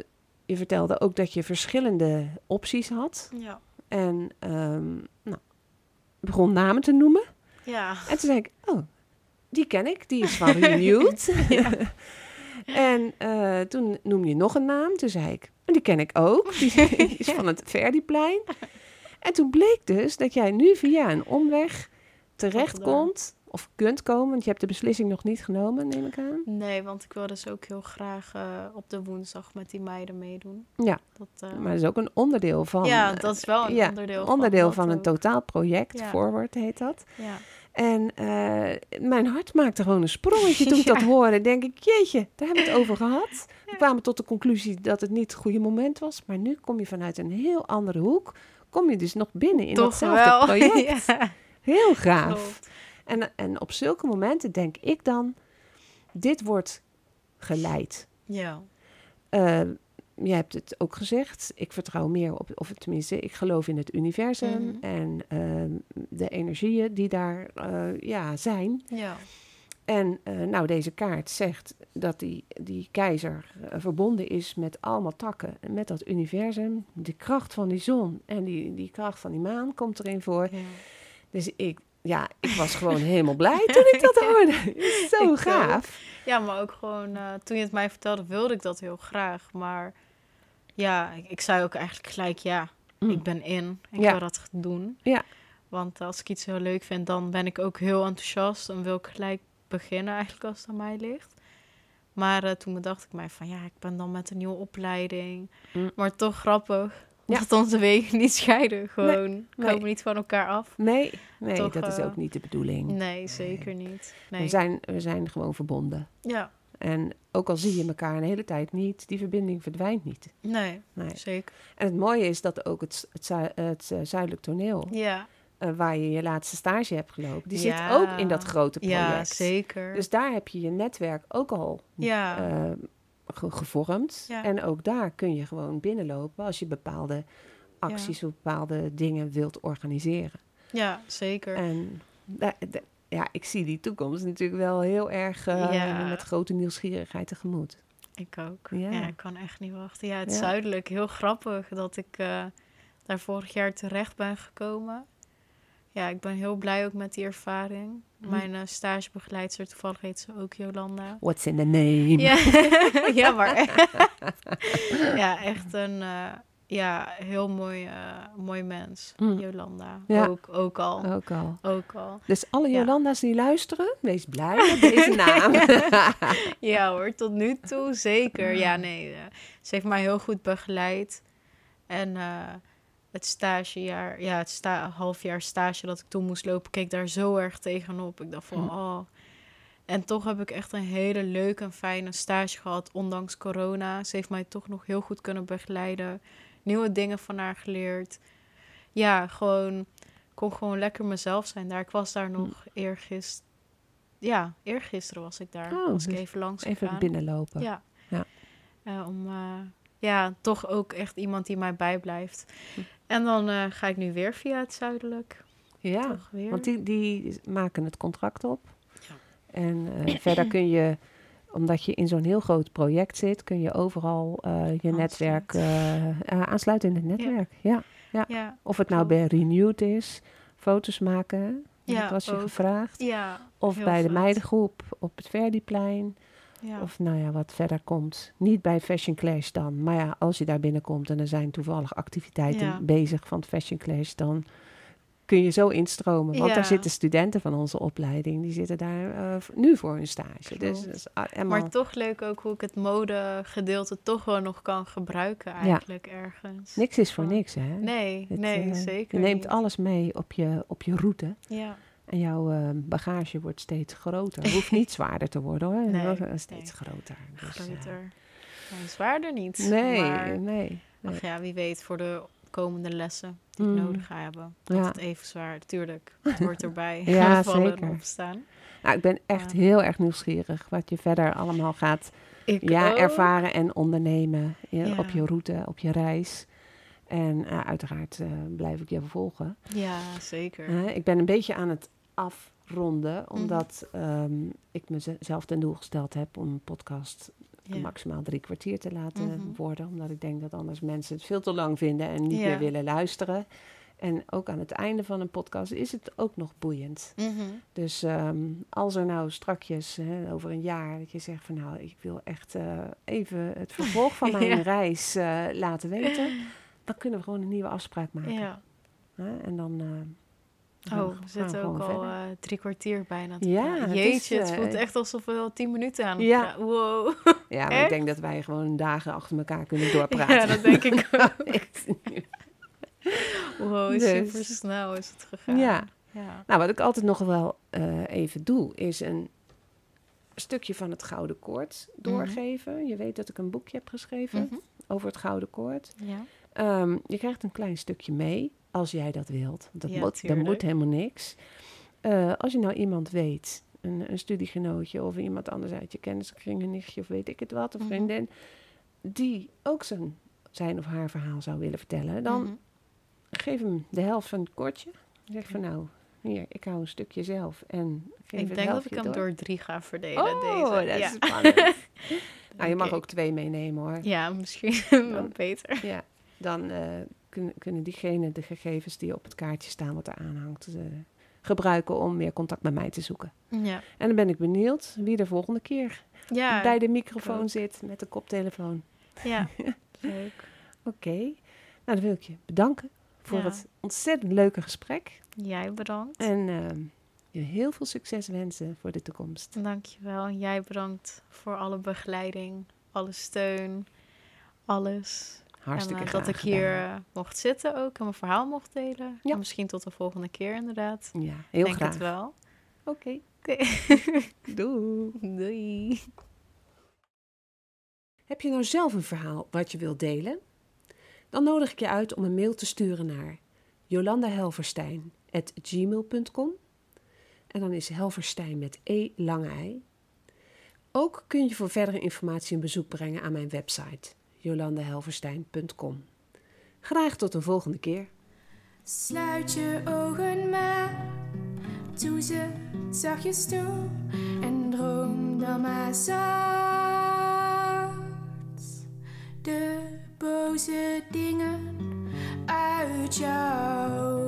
je vertelde ook dat je verschillende opties had. Ja. En ehm nou, begon namen te noemen. Ja. En toen zei ik, oh, die ken ik. Die is van Renewed. en eh, toen noemde je nog een naam. Toen zei ik, "Oh, die ken ik ook. Die is van het Verdiplein. En toen bleek dus dat jij nu via een omweg terecht komt... of kunt komen, want je hebt de beslissing nog niet genomen, neem ik aan. Nee, want ik wil dus ook heel graag eh, op de woensdag met die meiden meedoen. Ja, Dat, eh, maar dat is ook een onderdeel van... ja, eh, dat is wel een ja, onderdeel, onderdeel van, van dat een ook. totaal project. Ja. Forward heet dat. Ja. En eh, mijn hart maakte gewoon een sprongetje toen ik dat hoorde. Denk ik, jeetje, daar hebben we het over gehad. We kwamen tot de conclusie dat het niet het goede moment was. Maar nu kom je vanuit een heel andere hoek. Kom je dus nog binnen in Toch datzelfde wel. project. ja, Heel gaaf. En, en op zulke momenten denk ik dan, dit wordt geleid. Ja. Eh, je hebt het ook gezegd, ik vertrouw meer op, of tenminste, ik geloof in het universum Mhm. en ehm, de energieën die daar eh, ja, zijn. Ja. En eh, nou, deze kaart zegt dat die, die keizer verbonden is met allemaal takken, met dat universum. De kracht van die zon en die, die kracht van die maan komt erin voor. ja. Dus ik, ja, ik was gewoon helemaal blij toen ik dat hoorde. Zo Ik ook. gaaf. Ja, maar ook gewoon, eh, toen je het mij vertelde, wilde ik dat heel graag. Maar ja, ik, ik zei ook eigenlijk gelijk, ja, Mm. ik ben in. Ik Ja. wil dat doen. Ja. Want als ik iets heel leuk vind, dan ben ik ook heel enthousiast. En wil ik gelijk beginnen eigenlijk als het aan mij ligt. Maar eh, toen bedacht ik mij van, ja, ik ben dan met een nieuwe opleiding. Mm. Maar toch grappig Ja. dat onze wegen niet scheiden. Gewoon, nee. komen niet van elkaar af. Nee, nee Toch, dat is eh, ook niet de bedoeling. Nee, zeker niet. Nee. We, zijn, we zijn gewoon verbonden. Ja, En ook al zie je elkaar een hele tijd niet, die verbinding verdwijnt niet. nee, Nee. zeker. En het mooie is dat ook het, het, het eh, zuidelijk toneel, Ja, eh, waar je je laatste stage hebt gelopen, die Ja. zit ook in dat grote project. ja zeker. Dus daar heb je je netwerk ook al ja, ge- gevormd. Ja. En ook daar kun je gewoon binnenlopen als je bepaalde acties of bepaalde dingen wilt organiseren. ja, zeker. En ja, ik zie die toekomst natuurlijk wel heel erg eh, Ja. met grote nieuwsgierigheid tegemoet. Ik ook. Ja. Ja. ik kan echt niet wachten. Ja, het Ja. zuidelijk, heel grappig dat ik eh, daar vorig jaar terecht ben gekomen. Ja, ik ben heel blij ook met die ervaring. Hm. Mijn eh stagebegeleidster, toevallig heet ze ook Jolanda. What's in the name? Ja, ja maar ja, echt een eh, ja, heel mooi, eh, mooi mens, Mm. Jolanda. Ja. Ook, ook al. Ook al. Ook al. Dus alle Ja. Jolanda's die luisteren, wees blij met deze naam. Ja hoor, tot nu toe zeker. Ja, nee. ze heeft mij heel goed begeleid. En het stagejaar, ja, het sta halfjaar stage dat ik toen moest lopen, keek daar zo erg tegenop. Ik dacht van, Hm. oh. En toch heb ik echt een hele leuke en fijne stage gehad, ondanks corona. Ze heeft mij toch nog heel goed kunnen begeleiden. Nieuwe dingen van haar geleerd. Ja, gewoon, kon gewoon lekker mezelf zijn daar. Ik was daar nog eergisteren. Ja, eergisteren was ik daar. Oh, was ik dus even langs Even gegaan. binnenlopen. Ja. Ja. Eh, om eh, ja, toch ook echt iemand die mij bijblijft. En dan eh, ga ik nu weer via het zuidelijk. Ja, want die, die maken het contract op. Ja. En eh, verder kun je, omdat je in zo'n heel groot project zit, kun je overal eh, je netwerk aansluiten in het netwerk. Ja. Ja, Of het nou bij Renewed is, foto's maken, Ja, dat was je ook. gevraagd. ja, Of bij de meidengroep op het Verdiplein. Ja. Of nou ja, wat verder komt. Niet bij Fashion Clash dan. Maar ja, als je daar binnenkomt en er zijn toevallig activiteiten Ja. bezig van Fashion Clash, dan kun je zo instromen. Want Ja. daar zitten studenten van onze opleiding, die zitten daar eh, nu voor hun stage. Dus. Maar toch leuk ook hoe ik het modegedeelte toch wel nog kan gebruiken eigenlijk ergens. niks is voor niks, hè? Nee, Het, nee, eh, zeker Je neemt niet. alles mee op je, op je route. Ja, En jouw eh, bagage wordt steeds groter. Het hoeft niet zwaarder te worden hoor. Nee, wordt, eh, steeds nee. groter. Dus, eh, groter. Zwaarder niet. nee, Maar, nee. ach ja, wie weet voor de komende lessen die ik Mm. nodig ga hebben. Dat Ja. het even zwaar, tuurlijk. Het hoort erbij. Ja, Vallen zeker. en opstaan. Nou, ik ben echt Ja. heel erg nieuwsgierig wat je verder allemaal gaat Ik ja, ook. ervaren en ondernemen ja, op je route, op je reis. En uiteraard blijf ik je volgen. Ja, zeker. Ik ben een beetje aan het afronden, Mhm. omdat ehm, ik mezelf ten doel gesteld heb om een podcast Ja. maximaal drie kwartier te laten Mhm. worden. Omdat ik denk dat anders mensen het veel te lang vinden en niet Ja. meer willen luisteren. En ook aan het einde van een podcast is het ook nog boeiend. Mhm. Dus ehm, als er nou strakjes hè, over een jaar dat je zegt van nou, ik wil echt eh, even het vervolg van mijn Ja. reis eh, laten weten, dan kunnen we gewoon een nieuwe afspraak maken. Ja. En dan. eh, Oh, we- zitten ook al eh, drie kwartier bijna. te Ja, praten. het Jeetje, is, het voelt eh, echt alsof we al tien minuten aan het Ja. Wow. ja, maar ik denk dat wij gewoon dagen achter elkaar kunnen doorpraten. Ja, dat denk ik ook. Wow, Dus. super snel is het gegaan. Ja. ja. Nou, wat ik altijd nog wel eh, even doe, is een stukje van het Gouden Koord doorgeven. Je weet dat ik een boekje heb geschreven Mhm. over het Gouden Koord. Ja. Ehm, je krijgt een klein stukje mee, als jij dat wilt. Dat, Ja, moet, dat tuurlijk. moet helemaal niks. Eh, als je nou iemand weet, een, een studiegenootje of iemand anders uit je kenniskring, een nichtje of weet ik het wat, een Mhm. vriendin. die ook zijn, zijn of haar verhaal zou willen vertellen, dan Mhm. geef hem de helft van het kortje. Zeg van nou, hier, ik hou een stukje zelf en geef Ik denk dat ik hem door. door drie ga verdelen. Oh, deze. dat ja. is spannend. nou, je mag ook twee meenemen hoor. Ja, misschien wel Dan- beter. Ja, dan eh, kunnen, kunnen diegenen de gegevens die op het kaartje staan wat er aanhangt eh, gebruiken om meer contact met mij te zoeken. Ja, En dan ben ik benieuwd wie de volgende keer ja, bij de microfoon ook. zit met de koptelefoon. ja. leuk. Oké, nou dan wil ik je bedanken voor Ja. het ontzettend leuke gesprek. Jij bedankt. En ehm, je heel veel succes wensen voor de toekomst. Dankjewel. En jij bedankt voor alle begeleiding, alle steun, alles. Hartstikke en eh, dat ik hier eh, mocht zitten ook en mijn verhaal mocht delen. Ja. En misschien tot de volgende keer inderdaad. Ja, heel Denk graag. het wel. Oké, Oké. doei. Doei. Heb je nou zelf een verhaal wat je wilt delen? Dan nodig ik je uit om een mail te sturen naar jolandahelverstein.gmail.com En dan is Helverstein met E lange ei. Ook kun je voor verdere informatie een bezoek brengen aan mijn website jolandahelverstein.com. Graag tot een volgende keer. Sluit je ogen maar, doe ze zachtjes toe en droom dan maar zacht. De boze dingen uit jouw